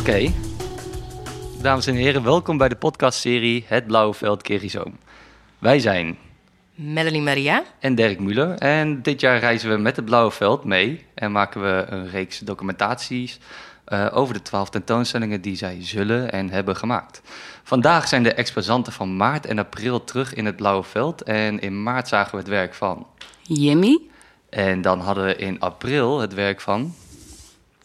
Oké. Dames en heren, welkom bij de podcastserie Het Blauwe Veld Kerizoom. Wij zijn Melanie Maria. en Dirk Muller en dit jaar reizen we met het Blauwe Veld mee en maken we een reeks documentaties eh, over de twaalf tentoonstellingen die zij zullen en hebben gemaakt. Vandaag zijn de exposanten van maart en april terug in het Blauwe Veld en in maart zagen we het werk van. Jimmy. En dan hadden we in april het werk van.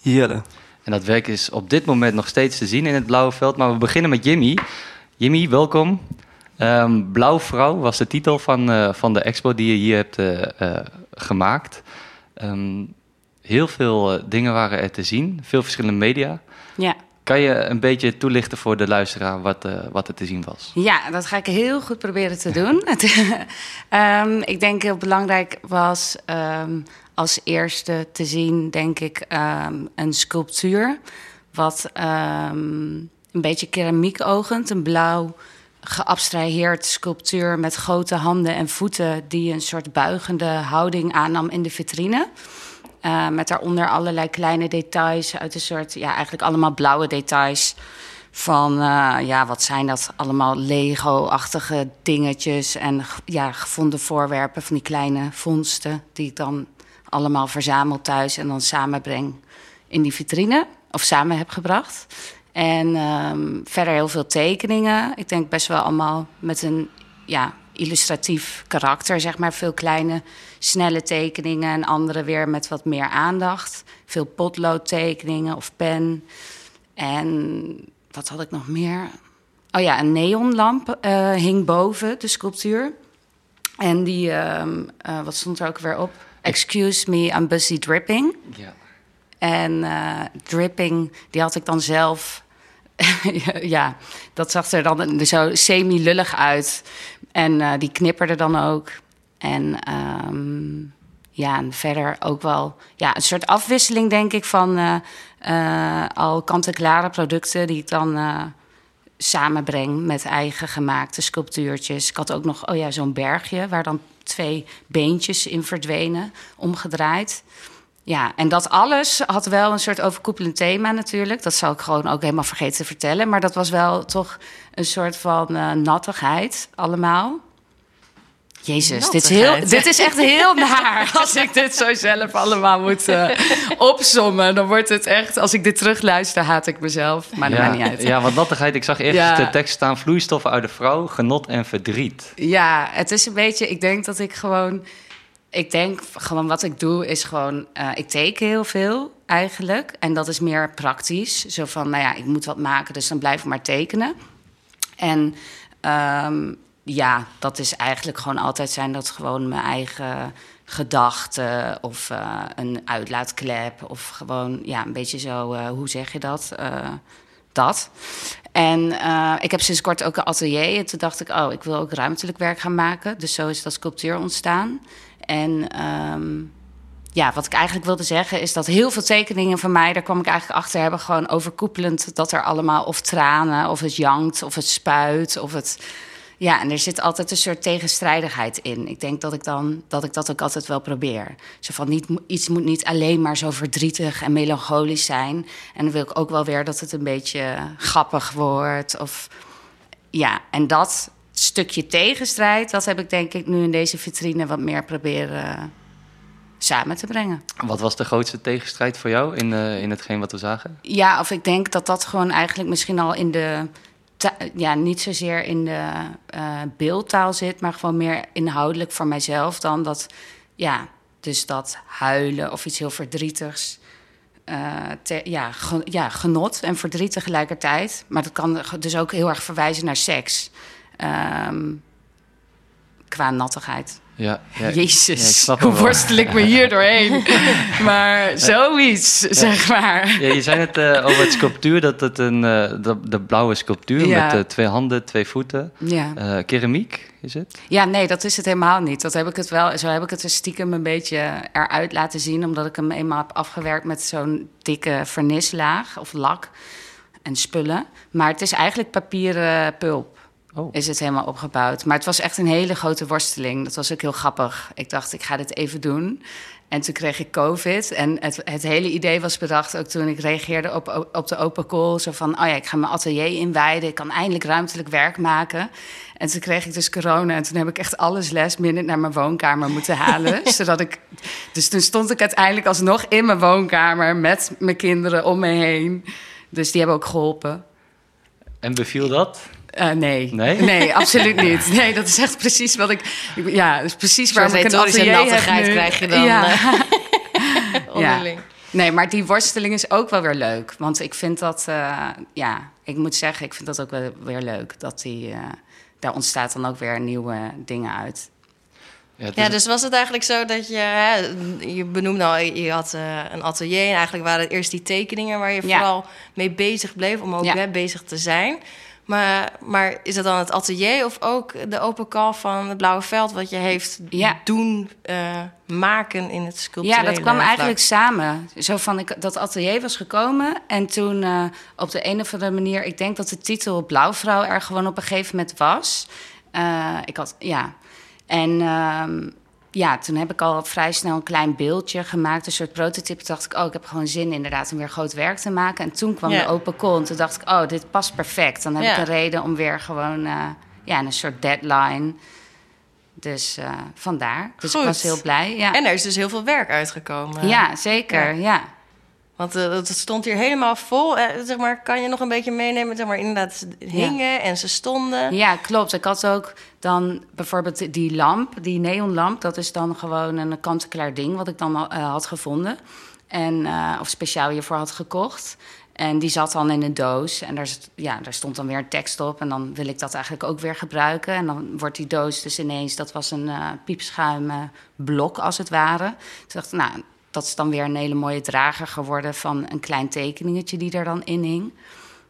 Jelle. En dat werk is op dit moment nog steeds te zien in het Blauwe Veld. Maar we beginnen met Jimmy. Jimmy, welkom. Ehm Blauwvrouw was de titel van, eh, van de expo die je hier hebt eh, eh, gemaakt. Ehm, heel veel dingen waren er te zien, veel verschillende media. Ja. Kan je een beetje toelichten voor de luisteraar wat, eh, wat er te zien was? ja, dat ga ik heel goed proberen te doen. Ehm, ik denk heel belangrijk was ehm, als eerste te zien, denk ik, ehm, een sculptuur. Wat een beetje keramiekogend, een blauw geabstraheerd sculptuur met grote handen en voeten die een soort buigende houding aannam in de vitrine. Uh, met daaronder allerlei kleine details uit een soort, ja, eigenlijk allemaal blauwe details. Van, uh, ja, wat zijn dat? Allemaal Lego-achtige dingetjes en ja, gevonden voorwerpen van die kleine vondsten. Die ik dan allemaal verzamel thuis en dan samenbreng in die vitrine. Of samen heb gebracht. En um, verder heel veel tekeningen. Ik denk best wel allemaal met een ja, illustratief karakter, zeg maar. Veel kleine, snelle tekeningen en andere weer met wat meer aandacht. Veel potloodtekeningen of pen. En wat had ik nog meer? Oh ja, een neonlamp uh, hing boven de sculptuur. En die, um, uh, wat stond er ook weer op? Excuse me, I'm busy dripping. Ja. En uh, dripping, die had ik dan zelf ja, dat zag er dan zo semi-lullig uit. En uh, die knipperde dan ook. En um, ja, en verder ook wel ja, een soort afwisseling, denk ik, van uh, uh, al kant-en-klare producten die ik dan samenbreng met eigen gemaakte sculptuurtjes. Ik had ook nog, oh ja, zo'n bergje waar dan twee beentjes in verdwenen, omgedraaid. Ja, en dat alles had wel een soort overkoepelend thema natuurlijk. Dat zal ik gewoon ook helemaal vergeten te vertellen. Maar dat was wel toch een soort van uh, nattigheid allemaal. Jezus, dit is, heel, dit is echt heel naar. Als ik dit zo zelf allemaal moet uh, opsommen, dan wordt het echt... Als ik dit terugluister, haat ik mezelf. Maar dat ja, maakt niet uit. Ja, wat nattigheid. Ik zag eerst ja. de tekst staan... vloeistoffen uit de vrouw, genot en verdriet. Ja, het is een beetje... Ik denk dat ik gewoon ik denk gewoon wat ik doe is gewoon, uh, ik teken heel veel eigenlijk. En dat is meer praktisch. Zo van, nou ja, ik moet wat maken, dus dan blijf ik maar tekenen. En um, ja, dat is eigenlijk gewoon altijd zijn dat gewoon mijn eigen gedachten of uh, een uitlaatklep of gewoon, ja, een beetje zo, uh, hoe zeg je dat? Dat. En uh, ik heb sinds kort ook een atelier. En toen dacht ik, oh, ik wil ook ruimtelijk werk gaan maken. Dus zo is dat sculptuur ontstaan. En um, ja, wat ik eigenlijk wilde zeggen is dat heel veel tekeningen van mij, daar kwam ik eigenlijk achter, hebben gewoon overkoepelend dat er allemaal of tranen, of het jankt, of het spuit, of het. Ja, en er zit altijd een soort tegenstrijdigheid in. Ik denk dat ik dan dat ik dat ook altijd wel probeer. Zo van niet, iets moet niet alleen maar zo verdrietig en melancholisch zijn. En dan wil ik ook wel weer dat het een beetje grappig wordt. Of ja, en dat stukje tegenstrijd, dat heb ik denk ik nu in deze vitrine wat meer proberen samen te brengen. Wat was de grootste tegenstrijd voor jou in, uh, in hetgeen wat we zagen? Ja, of ik denk dat dat gewoon eigenlijk misschien al in de. Ja, niet zozeer in de uh, beeldtaal zit, maar gewoon meer inhoudelijk voor mijzelf dan dat. Ja, dus dat huilen of iets heel verdrietigs. Uh, ja, ja, genot en verdriet tegelijkertijd. Maar dat kan dus ook heel erg verwijzen naar seks. Um, qua nattigheid. Ja, ja Jezus, ja, hoe worstel ik me hier doorheen? maar zoiets, zeg maar. Ja, je zei het uh, over het sculptuur, dat het een uh, de, de, blauwe sculptuur met uh, twee handen, twee voeten. Keramiek is het? Ja, nee, dat is het helemaal niet. Dat heb ik het wel, zo heb ik het er stiekem een beetje eruit laten zien, omdat ik hem eenmaal heb afgewerkt met zo'n dikke vernislaag of lak en spullen. Maar het is eigenlijk papieren pulp. Oh. is het helemaal opgebouwd. Maar het was echt een hele grote worsteling. Dat was ook heel grappig. Ik dacht, ik ga dit even doen. En toen kreeg ik COVID. En het, het hele idee was bedacht ook toen ik reageerde op, op de open call. Zo van, oh ja, ik ga mijn atelier inwijden. Ik kan eindelijk ruimtelijk werk maken. En toen kreeg ik dus corona. En toen heb ik echt alles les naar mijn woonkamer moeten halen. zodat ik, dus toen stond ik uiteindelijk alsnog in mijn woonkamer... met mijn kinderen om me heen. Dus die hebben ook geholpen. En beviel dat? Uh, nee. nee. Nee? absoluut niet. Nee, dat is echt precies wat ik... Ja, dat is precies waar ik een atelier nattigheid krijg je dan. Ja. ja. Nee, maar die worsteling is ook wel weer leuk. Want ik vind dat... Uh, ja, ik moet zeggen, ik vind dat ook wel weer leuk. Dat die... Uh, daar ontstaat dan ook weer nieuwe dingen uit. Ja, dus, ja, dus was het eigenlijk zo dat je, hè, je benoemde al, je had uh, een atelier en eigenlijk waren het eerst die tekeningen waar je vooral mee bezig bleef om ook ja. bezig te zijn. Maar, maar is het dan het atelier of ook de open call van het Blauwe Veld... wat je heeft doen uh, maken in het sculpturele Ja, dat kwam eigenlijk samen. Zo van, ik, dat atelier was gekomen en toen uh, op de een of andere manier... ik denk dat de titel Blauwvrouw er gewoon op een gegeven moment was. Uh, ik had, ja... En... Ja, toen heb ik al vrij snel een klein beeldje gemaakt, een soort prototype. Toen dacht ik, oh, ik heb gewoon zin inderdaad om weer groot werk te maken. En toen kwam de open call en toen dacht ik, oh, dit past perfect. Dan heb ik een reden om weer gewoon, uh, ja, een soort deadline. Dus uh, vandaar. Dus Goed. ik was heel blij. Ja. En er is dus heel veel werk uitgekomen. Ja, zeker, ja. Want uh, het stond hier helemaal vol. Uh, zeg maar, kan je nog een beetje meenemen? Zeg maar, inderdaad, ze hingen en ze stonden. Ja, klopt. Ik had ook dan bijvoorbeeld die lamp, die neonlamp. Dat is dan gewoon een kant-en-klaar ding wat ik dan uh, had gevonden. En, of speciaal hiervoor had gekocht. En die zat dan in een doos. En daar, ja, daar stond dan weer een tekst op. En dan wil ik dat eigenlijk ook weer gebruiken. En dan wordt die doos dus ineens... Dat was een piepschuim blok, als het ware. Toen dacht ik, nou dat is dan weer een hele mooie drager geworden van een klein tekeningetje die er dan in hing.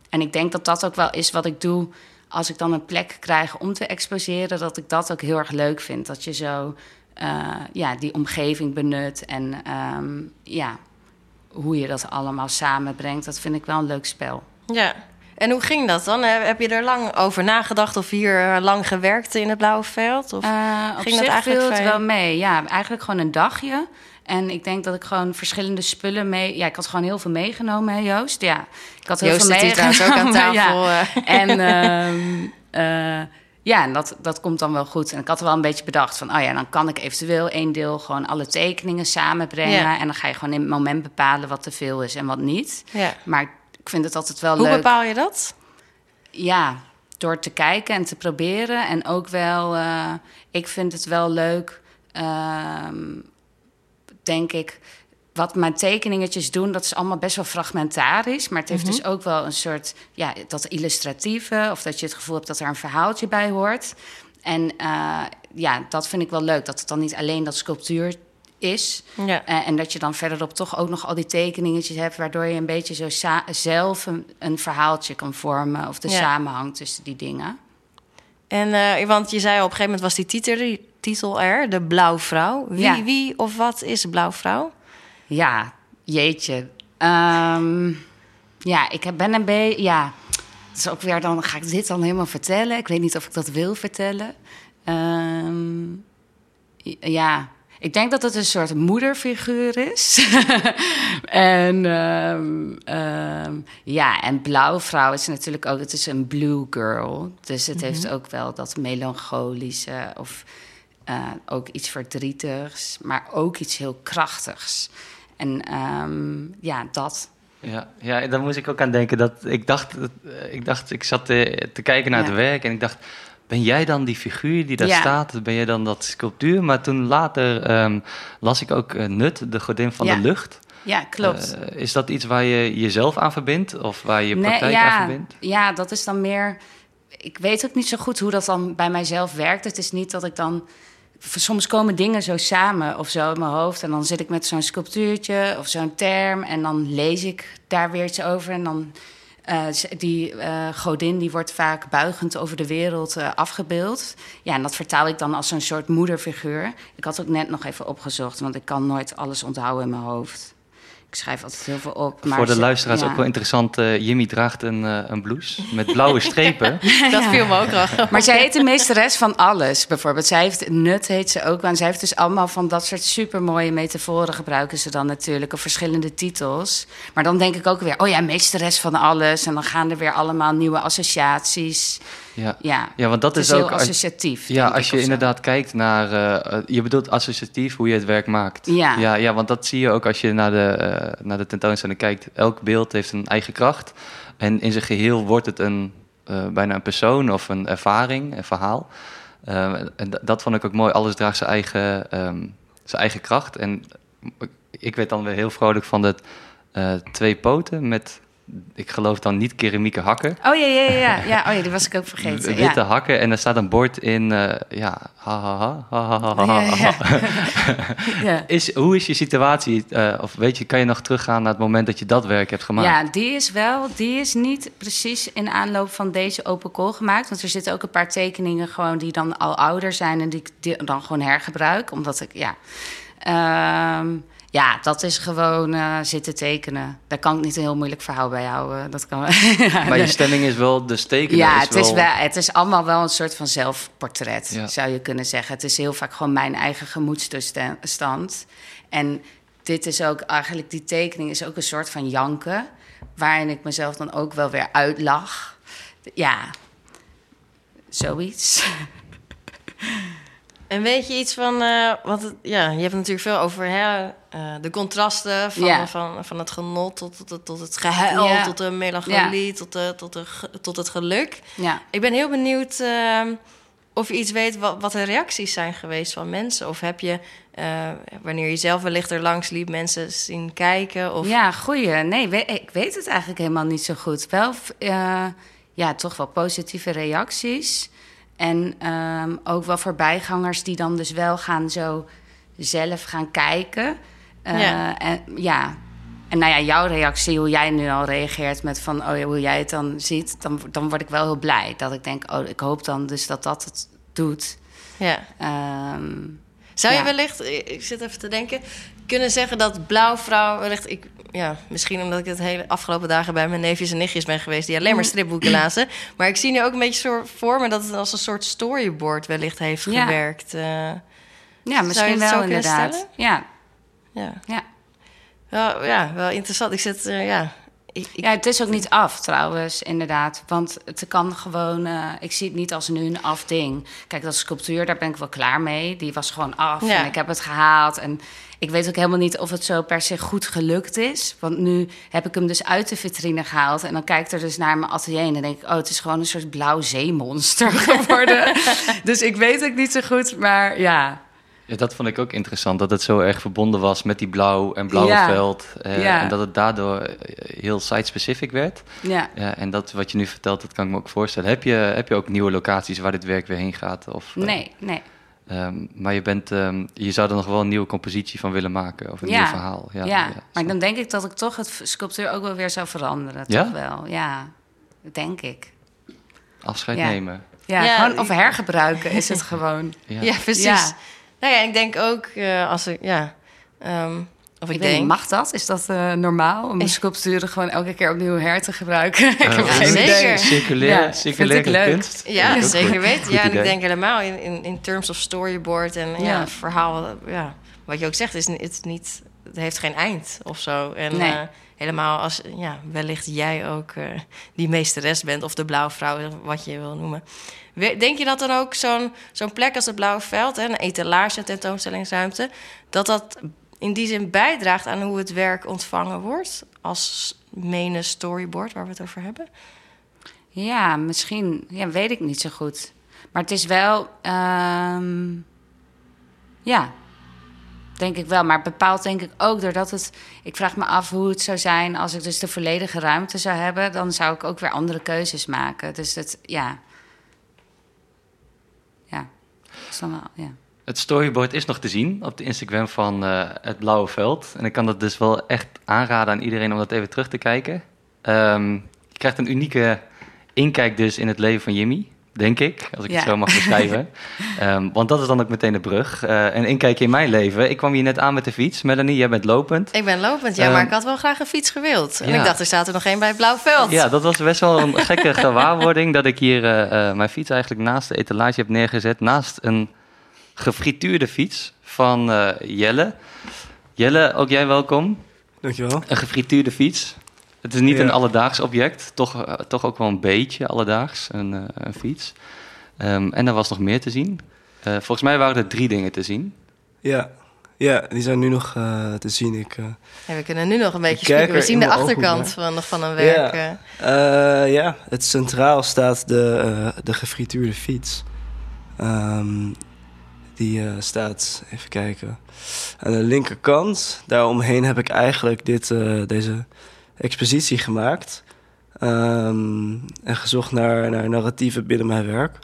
En ik denk dat dat ook wel is wat ik doe als ik dan een plek krijg om te exposeren, dat ik dat ook heel erg leuk vind. Dat je zo uh, ja, die omgeving benut en um, ja, hoe je dat allemaal samenbrengt, dat vind ik wel een leuk spel. Ja, en hoe ging dat dan? Heb je er lang over nagedacht of hier lang gewerkt in het blauwe veld? Of uh, ging dat eigenlijk viel het wel mee. Ja, eigenlijk gewoon een dagje. En ik denk dat ik gewoon verschillende spullen mee... Ja, ik had gewoon heel veel meegenomen, hè, Joost? Ja, ik had heel Joost veel meegenomen. ook aan tafel. Ja. Eh. En uh, uh, ja, en dat, dat komt dan wel goed. En ik had er wel een beetje bedacht van... oh ja, dan kan ik eventueel één deel gewoon alle tekeningen samenbrengen. Ja. En dan ga je gewoon in het moment bepalen wat te veel is en wat niet. Ja. Maar ik vind het altijd wel Hoe leuk. Hoe bepaal je dat? Ja, door te kijken en te proberen. En ook wel, uh, ik vind het wel leuk... Uh, denk ik, wat mijn tekeningetjes doen, dat is allemaal best wel fragmentarisch. Maar het heeft dus ook wel een soort, ja, dat illustratieve. Of dat je het gevoel hebt dat er een verhaaltje bij hoort. En uh, ja, dat vind ik wel leuk. Dat het dan niet alleen dat sculptuur is. Ja. Uh, en dat je dan verderop toch ook nog al die tekeningetjes hebt... waardoor je een beetje zo zelf een, een, verhaaltje kan vormen... of de ja. samenhang tussen die dingen. En, uh, want je zei op een gegeven moment was die titel, titel er, de Blauwvrouw. Wie, ja. wie of wat is Blauwvrouw? Ja, jeetje. Um, ja, ik ben een beetje... Ja, het is ook weer dan... Ga ik dit dan helemaal vertellen? Ik weet niet of ik dat wil vertellen. Um, ja, ik denk dat het een soort moederfiguur is. en um, um, ja, en blauwvrouw is natuurlijk ook, het is een blue girl. Dus het mm -hmm. heeft ook wel dat melancholische of uh, ook iets verdrietigs, maar ook iets heel krachtigs. En um, ja, dat. Ja, ja, daar moest ik ook aan denken. Dat ik, dacht, ik dacht, ik zat te, te kijken naar ja. het werk en ik dacht ben jij dan die figuur die daar ja. staat? Ben jij dan dat sculptuur? Maar toen later um, las ik ook uh, Nut, de godin van ja. de lucht. Ja, klopt. Uh, is dat iets waar je jezelf aan verbindt? Of waar je praktijk nee, ja, aan verbindt? Ja, dat is dan meer... Ik weet ook niet zo goed hoe dat dan bij mijzelf werkt. Het is niet dat ik dan... Soms komen dingen zo samen of zo in mijn hoofd. En dan zit ik met zo'n sculptuurtje of zo'n term. En dan lees ik daar weer iets over. En dan uh, die uh, godin die wordt vaak buigend over de wereld uh, afgebeeld. Ja, en dat vertaal ik dan als een soort moederfiguur. Ik had ook net nog even opgezocht, want ik kan nooit alles onthouden in mijn hoofd. Ik schrijf altijd heel veel op. Maar Voor de luisteraars ook wel interessant. Uh, Jimmy draagt een, uh, een blouse met blauwe strepen. dat viel me ook wel. Maar zij heet de meesteres van alles, bijvoorbeeld. Zij heeft, Nut heet ze ook. En zij heeft dus allemaal van dat soort supermooie metaforen gebruiken ze dan natuurlijk. Of verschillende titels. Maar dan denk ik ook weer, oh ja, meesteres van alles. En dan gaan er weer allemaal nieuwe associaties. Ja, ja. ja want dat is, ook associatief. Ja, als je inderdaad kijkt naar. Uh, je bedoelt associatief hoe je het werk maakt. Ja. ja. Ja, want dat zie je ook als je naar de, uh, naar de tentoonstelling kijkt. Elk beeld heeft een eigen kracht. En in zijn geheel wordt het een, uh, bijna een persoon of een ervaring, een verhaal. en dat vond ik ook mooi. Alles draagt zijn eigen, um, zijn eigen kracht. En ik werd dan weer heel vrolijk van de twee poten met ik geloof dan niet keramieke hakken. Oh ja, ja, ja. ja. Oh ja, die was ik ook vergeten. Witte hakken en er staat een bord in, uh, ja, ha, ha, ha, ha, ha, ha, ja, ja. is, hoe is je situatie? Uh, of weet je, kan je nog teruggaan naar het moment dat je dat werk hebt gemaakt? Ja, die is wel, die is niet precies in aanloop van deze open call gemaakt. Want er zitten ook een paar tekeningen gewoon die dan al ouder zijn en die ik dan gewoon hergebruik. Omdat ik, ja... Um, ja, dat is gewoon uh, zitten tekenen. Daar kan ik niet een heel moeilijk verhaal bij houden. Dat kan... maar je stelling is wel, de tekenen Ja, is het, is wel, het is allemaal wel een soort van zelfportret, zou je kunnen zeggen. Het is heel vaak gewoon mijn eigen gemoedstoestand. En dit is ook eigenlijk, die tekening is ook een soort van janken... waarin ik mezelf dan ook wel weer uitlach. Ja, zoiets. En weet je iets van, uh, wat ja, je hebt natuurlijk veel over hè, uh, de contrasten van, van, van het genot tot, tot, tot het gehuil, tot de melancholie, tot, de, tot, de, tot het geluk. Ja. Ik ben heel benieuwd uh, of je iets weet wat, wat de reacties zijn geweest van mensen. Of heb je, wanneer je zelf wellicht er langs liep, mensen zien kijken? Of... Ja, goeie. Nee, we, ik weet het eigenlijk helemaal niet zo goed. Wel, ja, toch wel positieve reacties. En um, ook wel voorbijgangers die dan dus wel gaan zo zelf gaan kijken. Uh, ja. En, ja. En nou ja, jouw reactie, hoe jij nu al reageert met van oh ja, hoe jij het dan ziet, dan, dan word ik wel heel blij. Dat ik denk, oh, ik hoop dan dus dat dat het doet. Ja. Um, Zou je wellicht, ik zit even te denken, kunnen zeggen dat Blauwvrouw wellicht... Ik, ja, misschien omdat ik het hele afgelopen dagen bij mijn neefjes en nichtjes ben geweest... die alleen maar mm. stripboeken lazen. Maar ik zie nu ook een beetje voor me dat het als een soort storyboard wellicht heeft gewerkt. Uh, ja, misschien wel inderdaad. Ja. Ja. Ja. Wel, ja, wel interessant. Ik zit, uh, ja... Ik. Ja, het is ook niet af trouwens, inderdaad. Want het kan gewoon... Uh, ik zie het niet als nu een af ding. Kijk, dat sculptuur, daar ben ik wel klaar mee. Die was gewoon af ja. en ik heb het gehaald. En ik weet ook helemaal niet of het zo per se goed gelukt is. Want nu heb ik hem dus uit de vitrine gehaald. En dan kijkt er dus naar mijn atelier. En dan denk ik, oh, het is gewoon een soort blauw zeemonster geworden. dus ik weet het niet zo goed, maar ja. Ja, dat vond ik ook interessant. Dat het zo erg verbonden was met die blauw en blauwe ja. veld. Uh, ja. En dat het daardoor heel site-specific werd. Ja. ja. En dat wat je nu vertelt, dat kan ik me ook voorstellen. Heb je, heb je ook nieuwe locaties waar dit werk weer heen gaat? Of, nee, nee. Um, maar je, bent, um, je zou er nog wel een nieuwe compositie van willen maken, of een ja. nieuw verhaal. Ja, ja, ja maar dan denk ik dat ik toch het sculptuur ook wel weer zou veranderen. Ja? Toch wel, ja. Denk ik. Afscheid nemen. Ja, gewoon, of hergebruiken is het gewoon. Ja, precies. Nou ja, ik denk ook uh, als ik, ja... Um, of ik, ik denk... Mag dat? Is dat uh, normaal om de sculpturen gewoon elke keer opnieuw her te gebruiken? ik heb geen zeker. idee. Circulair, ja, circulaire kunst. Ja, zeker weten. Ja, en ik denk helemaal in, in, in terms of storyboard en ja. ja verhaal. Ja, wat je ook zegt, is het niet, het heeft geen eind of zo. En nee. uh, helemaal als ja, wellicht jij ook uh, die meesteres bent of de blauwe vrouw, wat je wil noemen. Denk je dat dan ook zo'n zo'n plek als het Blauwe Veld, hè, een etalage, tentoonstellingsruimte, dat dat in die zin bijdraagt aan hoe het werk ontvangen wordt als mene storyboard waar we het over hebben? Ja, misschien. Ja, weet ik niet zo goed. Maar het is wel. Um, ja, denk ik wel. Maar bepaald denk ik ook doordat het. Ik vraag me af hoe het zou zijn als ik dus de volledige ruimte zou hebben. Dan zou ik ook weer andere keuzes maken. Dus het, ja. Ja. Is ja. Het storyboard is nog te zien op de Instagram van uh, Het Blauwe Veld. En ik kan dat dus wel echt aanraden aan iedereen om dat even terug te kijken. Um, je krijgt een unieke inkijk dus in het leven van Jimmy. Denk ik, als ik het zo mag beschrijven. um, want dat is dan ook meteen de brug. Uh, en inkijkje in mijn leven. Ik kwam hier net aan met de fiets. Melanie, jij bent lopend. Ik ben lopend, ja, maar ehm, ik had wel graag een fiets gewild. En ik dacht, er staat er nog één bij het Blauwveld. Ja, dat was best wel een gekke gewaarwording... dat ik hier uh, uh, mijn fiets eigenlijk naast de etalage heb neergezet. Naast een gefrituurde fiets van Jelle. Jelle, ook jij welkom. Dankjewel. Een gefrituurde fiets. Het is niet een alledaags object, toch, eh, toch ook wel een beetje alledaags, een, uh, een fiets. Um, en er was nog meer te zien. Uh, volgens mij waren er drie dingen te zien. Ja, ja die zijn nu nog te zien. Ik, ja, we kunnen nu nog een beetje spieken. We zien de achterkant van, van een werk. Ja, ja het centraal staat de, de gefrituurde fiets. Um, die staat, even kijken, aan de linkerkant. Daaromheen heb ik eigenlijk dit, deze expositie gemaakt. Ehm, en gezocht naar, naar narratieven binnen mijn werk.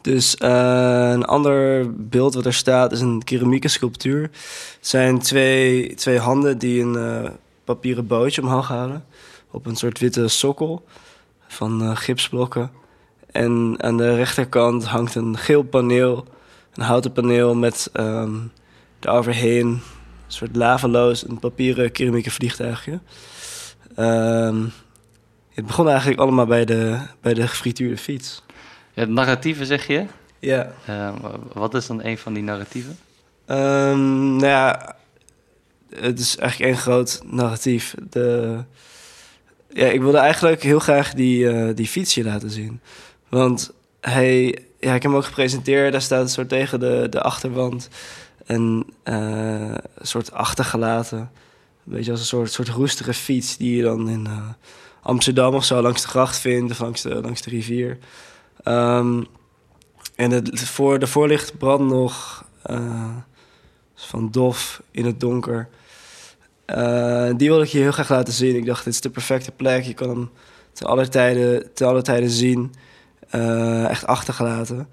Dus uh, een ander beeld wat er staat is een keramieke sculptuur. Het zijn twee, twee handen die een uh, papieren bootje omhoog houden. Op een soort witte sokkel van uh, gipsblokken. En aan de rechterkant hangt een geel paneel. Een houten paneel met um, daaroverheen soort lavaloos, een papieren keramieke vliegtuigje. Um, het begon eigenlijk allemaal bij de, bij de gefrituurde fiets. Ja, het narratieven zeg je? Ja. Uh, wat is dan een van die narratieven? Um, nou ja, het is eigenlijk één groot narratief. De, ja, ik wilde eigenlijk heel graag die, uh, die fietsje laten zien. Want hij, ja, ik heb hem ook gepresenteerd. Daar staat een soort tegen de, de achterwand een uh, soort achtergelaten. Een beetje als een soort, soort roestige fiets die je dan in uh, Amsterdam of zo langs de gracht vindt of langs de, langs de rivier. Um, en het, voor, de voorlicht brandt nog uh, van dof in het donker. die wilde ik je heel graag laten zien. Ik dacht, dit is de perfecte plek. Je kan hem te alle tijden, te alle tijden zien. echt achtergelaten.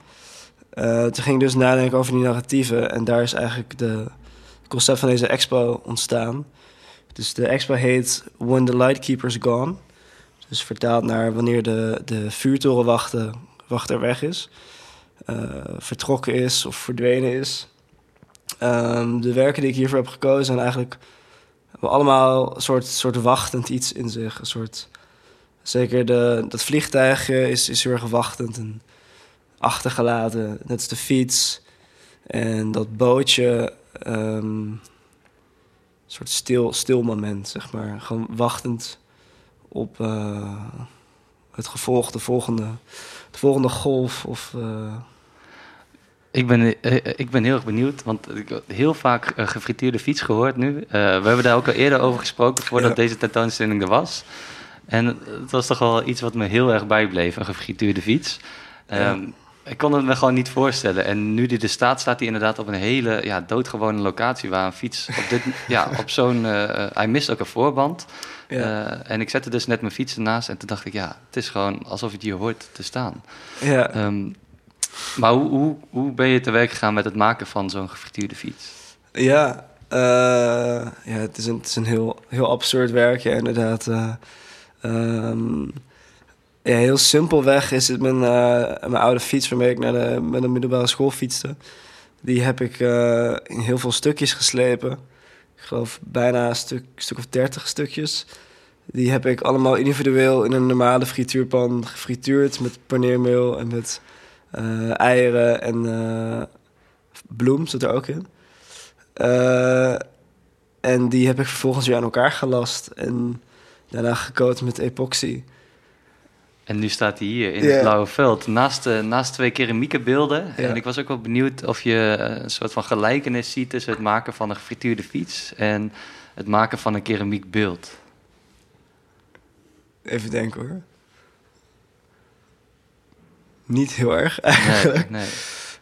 Uh, toen ging ik dus nadenken over die narratieven. En daar is eigenlijk de concept van deze expo ontstaan. Dus de expo heet When the Lightkeeper's Gone. Dus vertaald naar wanneer de, de vuurtorenwachter wachter weg is. Uh, vertrokken is of verdwenen is. Um, de werken die ik hiervoor heb gekozen zijn eigenlijk... allemaal een soort, soort wachtend iets in zich. Een soort... Zeker de, dat vliegtuigje is, is heel erg wachtend. En achtergelaten. Net als de fiets. En dat bootje, um, een soort stil, stil moment, zeg maar. Gewoon wachtend op uh, het gevolg, de volgende, de volgende golf. Of, uh... Ik ben, eh, ik ben heel erg benieuwd, want ik heb heel vaak gefrituurde fiets gehoord nu. Uh, we hebben daar ook al eerder over gesproken voordat deze tentoonstelling er was. En het was toch wel iets wat me heel erg bijbleef, een gefrituurde fiets. Ja. Um, ik kon het me gewoon niet voorstellen. En nu die er staat, staat hij inderdaad op een hele ja, doodgewone locatie waar een fiets op, dit, ja, op zo'n. Uh, hij mist ook een voorband. Ja. Uh, en ik zette dus net mijn fiets ernaast en toen dacht ik, ja, het is gewoon alsof het hier hoort te staan. Ja. Um, maar hoe, hoe, hoe ben je te werk gegaan met het maken van zo'n gefrituurde fiets? Ja, uh, ja het is een, het is een heel, heel absurd werkje, inderdaad. Um, ja, heel simpelweg is het mijn, uh, mijn oude fiets waarmee ik naar de, met de middelbare school fietste. Die heb ik uh, in heel veel stukjes geslepen. Ik geloof bijna een stuk, stuk of dertig stukjes. Die heb ik allemaal individueel in een normale frituurpan gefrituurd met paneermeel en met uh, eieren en bloem zit er ook in. en die heb ik vervolgens weer aan elkaar gelast en daarna gecoat met epoxy. En nu staat hij hier in het blauwe veld, naast, uh, naast twee keramieke beelden. En ik was ook wel benieuwd of je eh, een soort van gelijkenis ziet tussen het maken van een gefrituurde fiets en het maken van een keramiek beeld. Even denken hoor. Niet heel erg eigenlijk. Nee,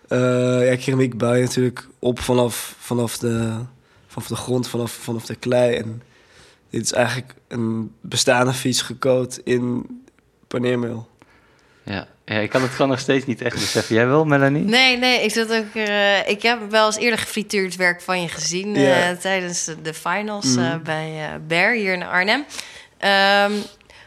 nee. Uh, ja, keramiek bouw je natuurlijk op vanaf, vanaf, de, vanaf de grond, vanaf, vanaf de klei. En dit is eigenlijk een bestaande fiets gecoat in paneermeel. Ja. ja, ik kan het gewoon nog steeds niet echt beseffen. Jij wel, Melanie? Nee, nee, ik, zat ook, uh, ik heb wel eens eerder gefrituurd werk van je gezien... Uh, tijdens de finals uh, bij Bear hier in Arnhem. Um,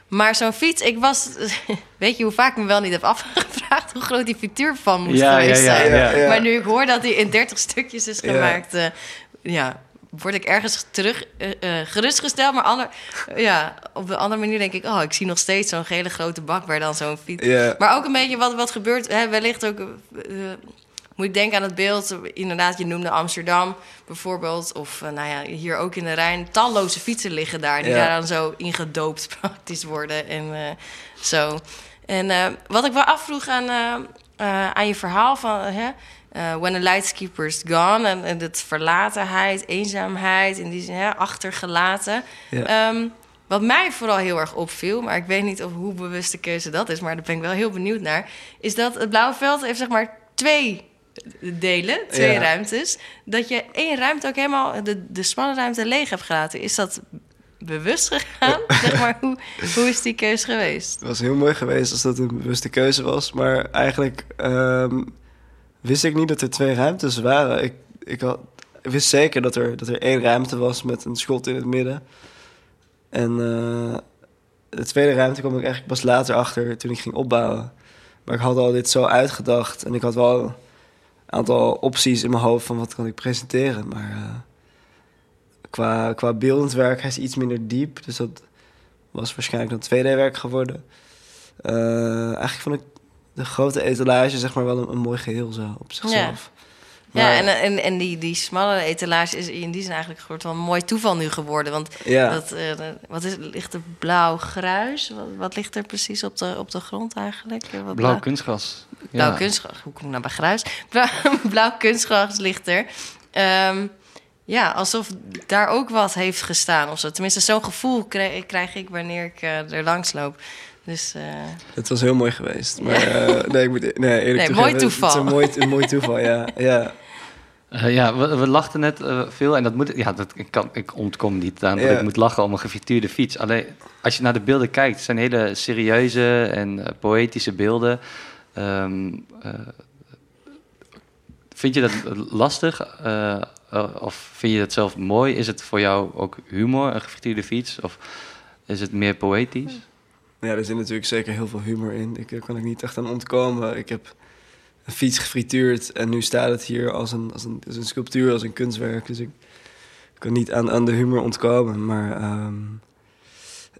Maar zo'n fiets, ik was... Weet je hoe vaak ik me wel niet heb afgevraagd... hoe groot die frituurpan moest ja, geweest ja, zijn. Maar nu ik hoor dat hij in 30 stukjes is gemaakt... Uh, ja, word ik ergens terug uh, gerustgesteld. Maar ander, ja, op de andere manier denk ik... oh, ik zie nog steeds zo'n hele grote bak... waar dan zo'n fiets... Maar ook een beetje wat, wat gebeurt... Hè, wellicht ook moet ik denken aan het beeld, inderdaad, je noemde Amsterdam bijvoorbeeld, of nou ja, hier ook in de Rijn, talloze fietsen liggen daar, die daar dan zo ingedoopt praktisch worden en zo. En wat ik wel afvroeg aan, aan je verhaal van hè, When the Lightkeeper's Gone en, en verlatenheid, eenzaamheid, in die zin hè, achtergelaten. Ja. Um, wat mij vooral heel erg opviel, maar ik weet niet of hoe bewuste keuze dat is, maar daar ben ik wel heel benieuwd naar, is dat het Blauwe Veld heeft zeg maar twee delen, twee ruimtes, dat je één ruimte ook helemaal, de, de smalle ruimte leeg hebt gelaten. Is dat bewust gegaan? zeg maar, hoe, hoe is die keuze geweest? Het was heel mooi geweest als dat een bewuste keuze was, maar eigenlijk ehm, wist ik niet dat er twee ruimtes waren. Ik, ik, had, wist zeker dat er, dat er één ruimte was met een schot in het midden. En uh, de tweede ruimte kwam ik eigenlijk pas later achter toen ik ging opbouwen. Maar ik had al dit zo uitgedacht en ik had wel aantal opties in mijn hoofd van wat kan ik presenteren. Maar uh, qua, qua beeldend werk hij is iets minder diep. Dus dat was waarschijnlijk dan 2D-werk geworden. Uh, eigenlijk vond ik de grote etalage zeg maar wel een, een mooi geheel zo op zichzelf. Ja, en, en, en die, die smalle etalage is in die zin eigenlijk een een mooi toeval nu geworden. Want ja. dat, uh, wat is, ligt er blauw-gruis? Wat, wat, ligt er precies op de, op de grond eigenlijk? Wat blauw, blauw kunstgras. Blauw ja. kunstgras. Hoe kom ik nou bij gruis? Blauw, blauw kunstgras ligt er. Um, ja, alsof daar ook wat heeft gestaan of zo. Tenminste, zo'n gevoel krijg, krijg, ik wanneer ik uh, er langs loop. Dus, uh... Het was heel mooi geweest. Maar uh, nee, ik moet, nee, eerlijk nee, mooi toeval. Het is een mooi, een mooi toeval, ja. ja. Uh, ja, we, we, lachten net uh, veel en dat moet, ja, dat, ik, kan, ik ontkom niet aan dat ik moet lachen om een gefrituurde fiets. Alleen als je naar de beelden kijkt, het zijn hele serieuze en uh, poëtische beelden. Um, vind je dat lastig of vind je dat zelf mooi? Is het voor jou ook humor, een gefrituurde fiets? Of is het meer poëtisch? Ja, er zit natuurlijk zeker heel veel humor in. Ik, daar kan ik niet echt aan ontkomen. Ik heb een fiets gefrituurd en nu staat het hier als een, als een, als een sculptuur, als een kunstwerk. Dus ik kan niet aan, aan de humor ontkomen. Maar um,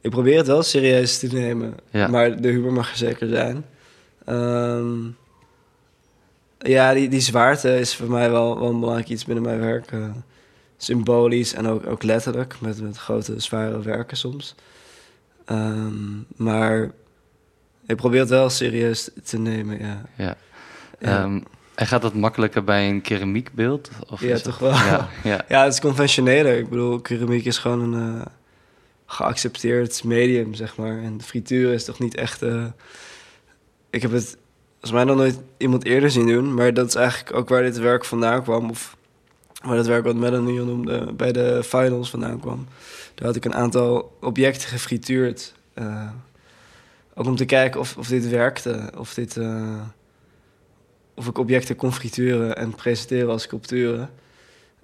ik probeer het wel serieus te nemen. Ja. Maar de humor mag er zeker zijn. Um, ja, die, die zwaarte is voor mij wel, wel een belangrijk iets binnen mijn werk. Uh, symbolisch en ook, ook letterlijk, met, met grote, zware werken soms. Um, maar ik probeer het wel serieus te nemen, ja. ja. Ehm, en gaat dat makkelijker bij een keramiekbeeld? Of ja, toch wel. Ja, ja. ja, het is conventioneler. Ik bedoel, keramiek is gewoon een uh, geaccepteerd medium, zeg maar. En de frituur is toch niet echt... Uh, ik heb het volgens mij nog nooit iemand eerder zien doen. Maar dat is eigenlijk ook waar dit werk vandaan kwam. Of waar het werk wat Melanie noemde bij de finals vandaan kwam. Daar had ik een aantal objecten gefrituurd. Uh, ook om te kijken of, of dit werkte. Of dit of ik objecten kon frituren en presenteren als sculpturen.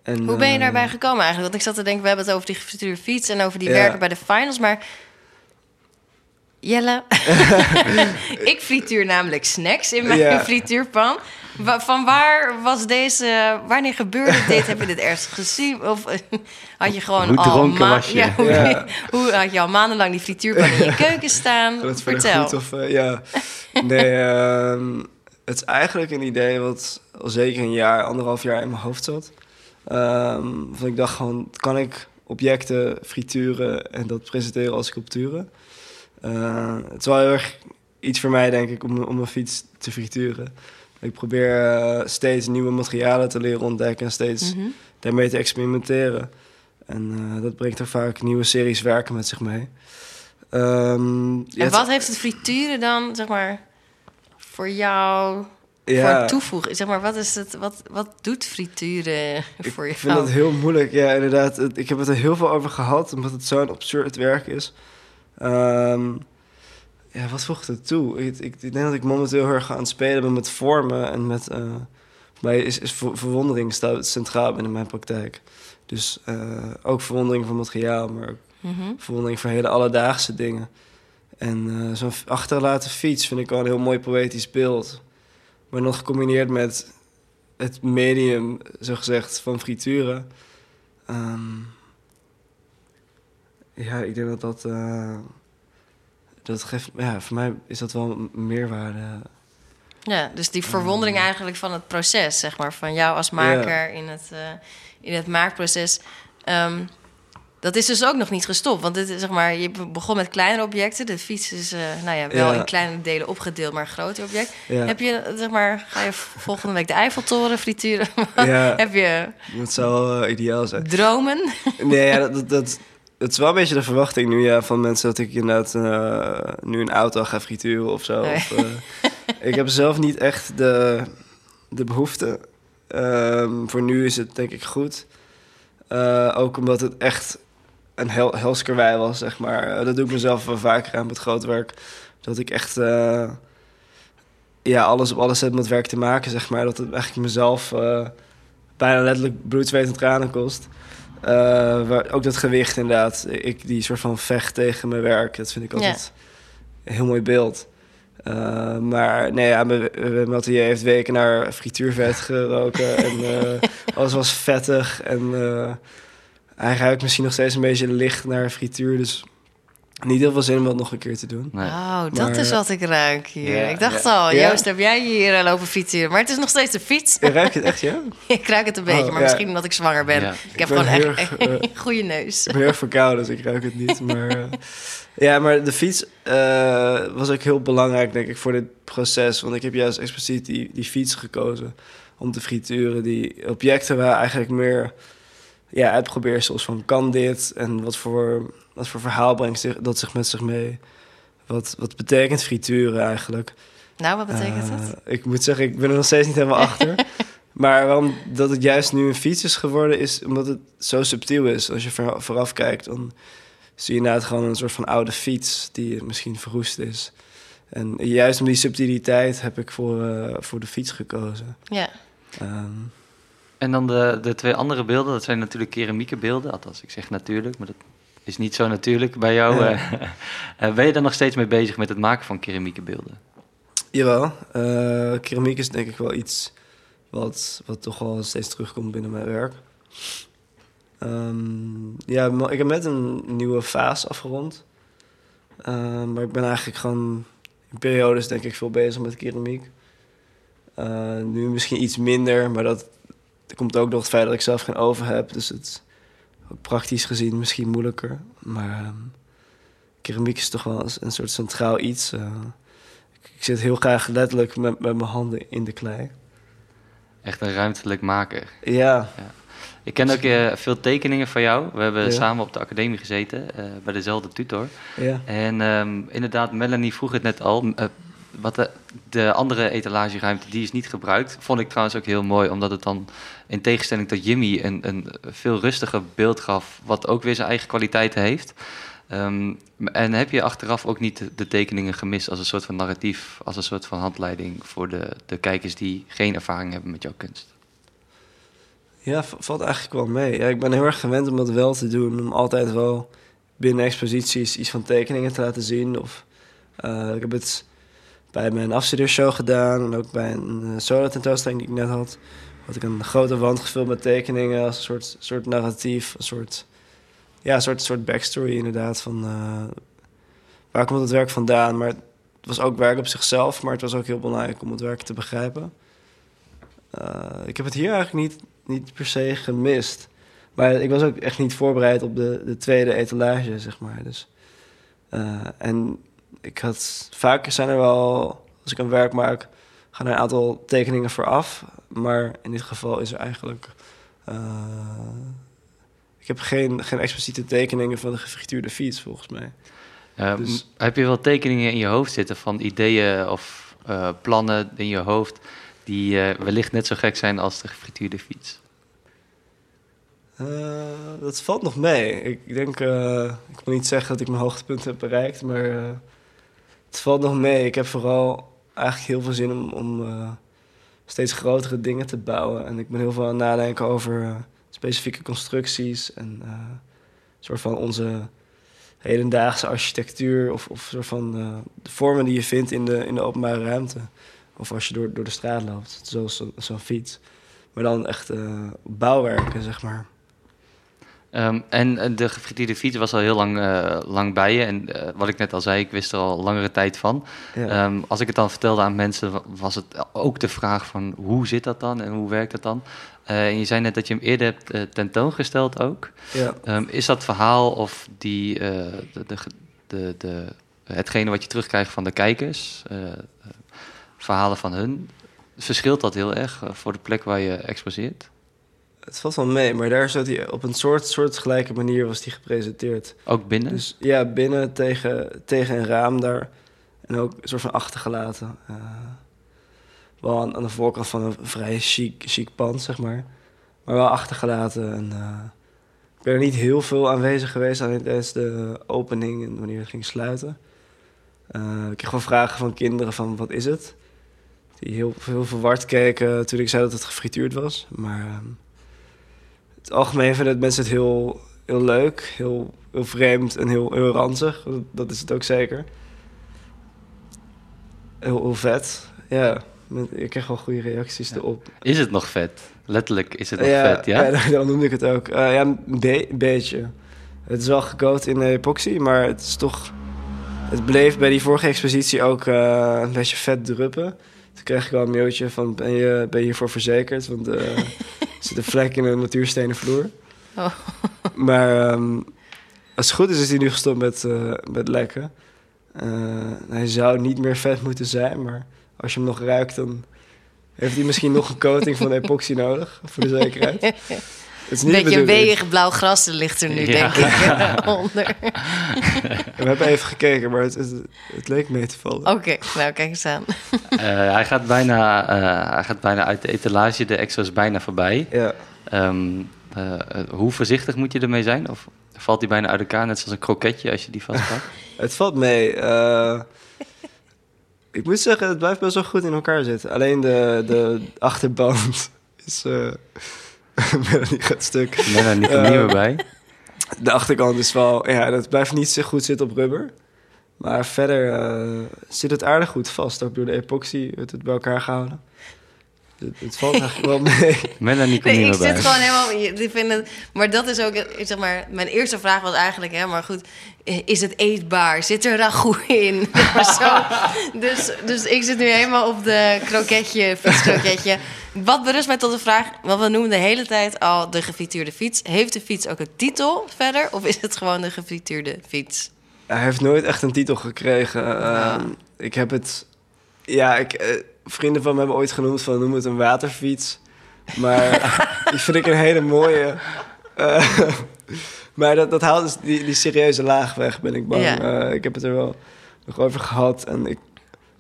En, Hoe ben je daarbij eh, gekomen eigenlijk? Want ik zat te denken, we hebben het over die gefrituurde fiets en over die werken bij de finals, maar Jelle, ik frituur namelijk snacks in mijn frituurpan. Van waar was deze, wanneer gebeurde dit? Heb je dit ergens gezien? Of had je gewoon hoe al was je? Ja, hoe, hoe, had je al maandenlang die frituurpan in je keuken staan? Dat Vertel. Goed, of, uh, ja, nee, uh, het is eigenlijk een idee wat al zeker een jaar, anderhalf jaar in mijn hoofd zat. Um, ik dacht gewoon, kan ik objecten frituren en dat presenteren als sculpturen? Uh, het is wel heel erg iets voor mij, denk ik, om, om een fiets te frituren. Ik probeer uh, steeds nieuwe materialen te leren ontdekken en steeds mm -hmm. daarmee te experimenteren. En uh, dat brengt er vaak nieuwe series werken met zich mee. Um, en wat heeft het frituren dan, zeg maar, voor jou ja. voor toevoegen? Zeg maar, wat, is het, wat, wat doet frituren voor je? Ik vind dat heel moeilijk. Ja, inderdaad. Ik heb het er heel veel over gehad, omdat het zo'n absurd werk is. Um, ja, wat voegt het toe? Ik, ik, denk dat ik momenteel heel erg aan het spelen ben met vormen en met... Uh, bij is, is verwondering staat centraal binnen mijn praktijk. Dus uh, ook verwondering voor materiaal, maar ook mm -hmm. verwondering voor hele alledaagse dingen. En zo'n achterlaten fiets vind ik wel een heel mooi poëtisch beeld. Maar nog gecombineerd met het medium, zo gezegd, van frituren. Ehm, ja, ik denk dat dat... dat geeft... Ja, voor mij is dat wel meerwaarde ja, dus die verwondering eigenlijk van het proces, zeg maar, van jou als maker in, het, uh, in het maakproces. Um, dat is dus ook nog niet gestopt. Want dit, zeg maar, je begon met kleinere objecten. De fiets is uh, nou ja, wel in kleine delen opgedeeld, maar een groter object. Heb je, zeg maar, ga je volgende week de Eiffeltoren frituren? Heb je... Dat zou uh, ideaal zijn. Dromen? nee, ja, dat, dat, het is wel een beetje de verwachting nu ja, van mensen... dat ik inderdaad uh, nu een auto ga frituren of zo. Of, ik heb zelf niet echt de, de behoefte. Um, voor nu is het denk ik goed. Uh, ook omdat het echt een hel helskerwij was, zeg maar. Dat doe ik mezelf wel vaker aan met groot werk. Dat ik echt ja, alles op alles heb met werk te maken, zeg maar. Dat het eigenlijk mezelf bijna letterlijk bloed, zweet en tranen kost. Waar, ook dat gewicht inderdaad. Ik die soort van vecht tegen mijn werk. Dat vind ik altijd een heel mooi beeld. Uh, maar nee, ja, heeft weken naar frituurvet geroken. en uh, alles was vettig. En hij ruikt misschien nog steeds een beetje licht naar frituur. Dus niet heel veel zin om dat nog een keer te doen. Oh, dat is wat ik ruik hier. ik dacht al, Joost, heb jij hier lopen frituren? Maar het is nog steeds een fiets. Je ruikt het echt, ja? ik ruik het een beetje, oh, maar misschien omdat ik zwanger ben. Ik heb gewoon echt een goede neus. Ik ben heel verkouden, dus ik ruik het niet. Maar... Ja, maar de fiets uh, was ook heel belangrijk, denk ik, voor dit proces. Want ik heb juist expliciet die, die fiets gekozen om te frituren. Die objecten waren eigenlijk meer ja, uitprobeersels van kan dit en wat voor, wat voor verhaal brengt zich, dat zich met zich mee. Wat, wat betekent frituren eigenlijk? Nou, wat betekent uh, het? Ik moet zeggen, ik ben er nog steeds niet helemaal achter. Maar waarom dat het juist nu een fiets is geworden, is omdat het zo subtiel is. Als je vooraf kijkt, dan zie je inderdaad gewoon een soort van oude fiets die misschien verroest is. En juist om die subtiliteit heb ik voor, uh, voor de fiets gekozen. Ja. Um, en dan de, de twee andere beelden, dat zijn natuurlijk keramieke beelden. Althans, ik zeg natuurlijk, maar dat is niet zo natuurlijk bij jou. Ja. Uh, ben je er nog steeds mee bezig met het maken van keramieke beelden? Jawel, uh, keramiek is denk ik wel iets wat, wat toch wel steeds terugkomt binnen mijn werk. Um, ja, ik heb net een nieuwe fase afgerond. Um, maar ik ben eigenlijk gewoon in periodes denk ik veel bezig met keramiek. Nu misschien iets minder, maar dat, komt ook door het feit dat ik zelf geen oven heb. Dus het ook praktisch gezien misschien moeilijker. Maar um, keramiek is toch wel een soort centraal iets. Uh, ik, ik, zit heel graag letterlijk met, met mijn handen in de klei. Echt een ruimtelijk maker. Ja. ja. Ik ken ook uh, veel tekeningen van jou. We hebben samen op de academie gezeten, uh, bij dezelfde tutor. Ja. En um, inderdaad, Melanie vroeg het net al. Wat de, de, andere etalageruimte, die is niet gebruikt. Vond ik trouwens ook heel mooi, omdat het dan in tegenstelling tot Jimmy een, een veel rustiger beeld gaf, wat ook weer zijn eigen kwaliteiten heeft. Um, en heb je achteraf ook niet de, tekeningen gemist als een soort van narratief, als een soort van handleiding voor de, de kijkers die geen ervaring hebben met jouw kunst? Ja, valt eigenlijk wel mee. Ja, ik ben heel erg gewend om dat wel te doen. Om altijd wel binnen exposities iets van tekeningen te laten zien. Of, uh, ik heb het bij mijn afstudeershow gedaan. En ook bij een uh, solo tentoonstelling die ik net had. Had ik een grote wand gevuld met tekeningen. Als een soort, soort narratief. Een soort, ja, een soort, soort backstory inderdaad. Van uh, waar komt het werk vandaan. Maar het was ook werk op zichzelf. Maar het was ook heel belangrijk om het werk te begrijpen. ik heb het hier eigenlijk niet niet per se gemist. Maar ik was ook echt niet voorbereid op de, de tweede etalage, zeg maar. Dus, en ik had vaker zijn er wel, als ik een werk maak, gaan er een aantal tekeningen vooraf. Maar in dit geval is er eigenlijk. Uh, ik heb geen, geen expliciete tekeningen van de gefrituurde fiets, volgens mij. Uh, dus, heb je wel tekeningen in je hoofd zitten van ideeën of uh, plannen in je hoofd die uh, wellicht net zo gek zijn als de gefrituurde fiets? Dat valt nog mee. Ik denk, ik wil niet zeggen dat ik mijn hoogtepunt heb bereikt, maar het valt nog mee. Ik heb vooral eigenlijk heel veel zin om, om steeds grotere dingen te bouwen. En ik ben heel veel aan het nadenken over specifieke constructies en een soort van onze hedendaagse architectuur of, of soort van de vormen die je vindt in de, in de openbare ruimte. Of als je door, door de straat loopt, zoals zo'n fiets. Maar dan echt bouwwerken, zeg maar. Um, en de gefrituurde fiets was al heel lang, uh, lang bij je. En uh, wat ik net al zei, ik wist er al langere tijd van. Ja. Um, als ik het dan vertelde aan mensen, was het ook de vraag van hoe zit dat dan en hoe werkt dat dan? Uh, en je zei net dat je hem eerder hebt tentoongesteld ook. Ja. Um, is dat verhaal of die, de, de, de, de, hetgene wat je terugkrijgt van de kijkers, verhalen van hun, verschilt dat heel erg voor de plek waar je exposeert? Het valt wel mee, maar daar zat hij op een soort, soort gelijke manier was die gepresenteerd. Ook binnen? Dus ja, binnen tegen, tegen een raam daar. En ook een soort van achtergelaten. Uh, wel aan, aan, de voorkant van een vrij chic, chic pand, zeg maar. Maar wel achtergelaten. En, uh, ik ben er niet heel veel aanwezig geweest alleen tijdens de opening en wanneer het ging sluiten. Uh, ik kreeg wel vragen van kinderen van wat is het? Die heel, heel verward keken toen ik zei dat het gefrituurd was. Maar ehm, het algemeen vinden mensen het heel, heel leuk, heel, heel vreemd en heel, heel ranzig. Dat is het ook zeker. Heel, heel vet. Ja, ik krijg wel goede reacties erop. Is het nog vet? Letterlijk is het nog vet, ja? Ja, dan noemde ik het ook. Uh, ja, een beetje. Het is wel gecoat in epoxy, maar het is toch... Het bleef bij die vorige expositie ook uh, een beetje vet druppen. Toen kreeg ik wel een mailtje van, ben je, ben je hiervoor verzekerd? Want uh, er zit een vlek in een natuurstenen vloer. Oh. Maar um, als het goed is, is hij nu gestopt met, uh, met lekken. Uh, hij zou niet meer vet moeten zijn, maar als je hem nog ruikt, dan heeft hij misschien nog een coating van epoxy nodig, voor de zekerheid. Het is niet een beetje weeg blauw gras ligt er nu, denk ik, onder. we hebben even gekeken, maar het, het, het leek mee te vallen. Oké, nou kijk eens aan. Uh, hij, gaat bijna, uh, hij gaat bijna uit de etalage, de extra is bijna voorbij. Ja. Um, uh, hoe voorzichtig moet je ermee zijn? Of valt hij bijna uit elkaar, net zoals een kroketje als je die vastpakt? het valt mee. ik moet zeggen, het blijft best wel goed in elkaar zitten. Alleen de, de achterband is... Melanie gaat stuk. Melanie komt niet meer bij. De achterkant is wel... Ja, dat blijft niet zo goed zitten op rubber. Maar verder uh, zit het aardig goed vast. Ook door de epoxy het, het bij elkaar gehouden. Het, het valt eigenlijk wel mee. Melanie komt nee, niet meer ik zit gewoon helemaal... Die vinden, maar dat is ook... Zeg maar, mijn eerste vraag was eigenlijk... Hè, maar goed, is het eetbaar? Zit er ragout in? zo. Dus, dus ik zit nu helemaal op de kroketje, fietskroketje. Wat berust mij tot de vraag, wat we noemen de hele tijd al de gefrituurde fiets. Heeft de fiets ook een titel verder? Of is het gewoon de gefrituurde fiets? Hij heeft nooit echt een titel gekregen. Ehm, ik heb het... Ja, ik, eh, vrienden van me hebben ooit genoemd van noem het een waterfiets. Maar die vind ik een hele mooie... Uh, maar dat, dat haalt dus die, die serieuze laag weg, ben ik bang. Uh, ik heb het er wel nog over gehad. En ik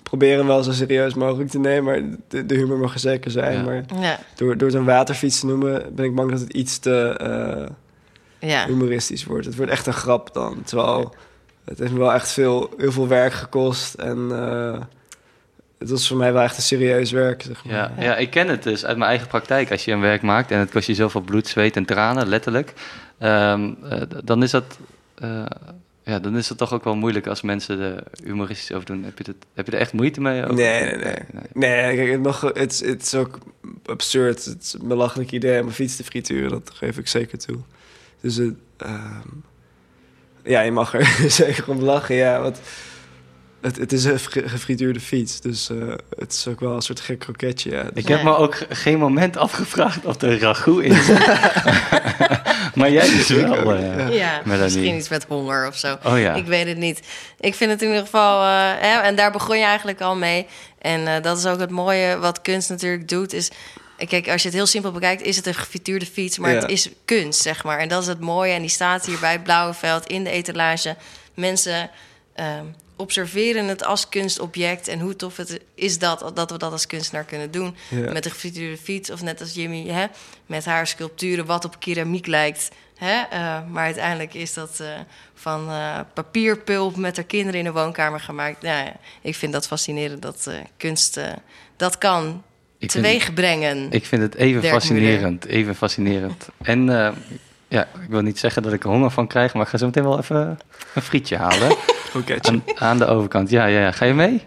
probeer hem wel zo serieus mogelijk te nemen. Maar de, de humor mag er zeker zijn. Maar ja. door, door het een waterfiets te noemen, ben ik bang dat het iets te uh, ja. humoristisch wordt. Het wordt echt een grap dan. Terwijl het heeft me wel echt veel, heel veel werk gekost. En uh, het was voor mij wel echt een serieus werk. Zeg maar. ja, ja, ik ken het dus uit mijn eigen praktijk. Als je een werk maakt en het kost je zoveel bloed, zweet en tranen, letterlijk. Um, uh, dan is dat ja, dan is het toch ook wel moeilijk als mensen er humoristisch over doen. Heb je, het, heb je er echt moeite mee? Nee, nee, nee. Nee, kijk, het, mag, het, het is ook absurd. Het is een belachelijk idee om een fiets te frituren. Dat geef ik zeker toe. Dus het, um, ja, je mag er zeker om lachen. Ja, want het, het is een gefrituurde fiets, dus uh, het is ook wel een soort gek kroketje. Ja. Ik heb me ook geen moment afgevraagd of er ragout in zit. maar jij dus wel. Uh, ja, misschien iets met honger of zo. Oh, ja. Ik weet het niet. Ik vind het in ieder geval... Uh, hè, en daar begon je eigenlijk al mee. En dat is ook het mooie wat kunst natuurlijk doet, is... Kijk, als je het heel simpel bekijkt, is het een gefrituurde fiets, maar het is kunst, zeg maar. En dat is het mooie. En die staat hier bij het Blauwe Veld in de etalage. Mensen ehm, observeren het als kunstobject. En hoe tof het is dat, dat we dat als kunstenaar kunnen doen. Met een gefrituurde fiets of net als Jimmy, hè, met haar sculpturen wat op keramiek lijkt. Hè? Uh, maar uiteindelijk is dat uh, van uh, papierpulp met haar kinderen in de woonkamer gemaakt. Ja, ik vind dat fascinerend dat kunst dat kan ik teweeg brengen. Ik vind het even fascinerend. Even fascinerend. En ja, ik wil niet zeggen dat ik er honger van krijg, maar ik ga zo meteen wel even een frietje halen. Aan, aan de overkant. Ja, ja, ja. Ga je mee?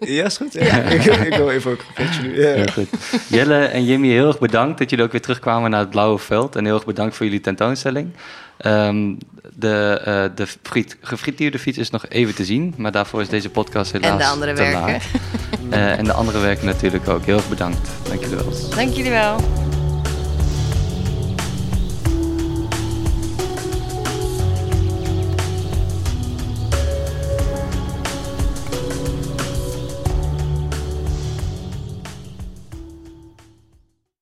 Ja, is goed. Ja. ik, ik wil even ook een nu. Ja. Heel goed. Jelle en Jimmy, heel erg bedankt dat jullie ook weer terugkwamen naar het Blauwe Veld. En heel erg bedankt voor jullie tentoonstelling. Um, de, uh, de friet, gefrituurde fiets is nog even te zien, maar daarvoor is deze podcast helaas En de andere werken. uh, en de andere werken natuurlijk ook. Heel erg bedankt. Dank jullie wel. Dank jullie wel.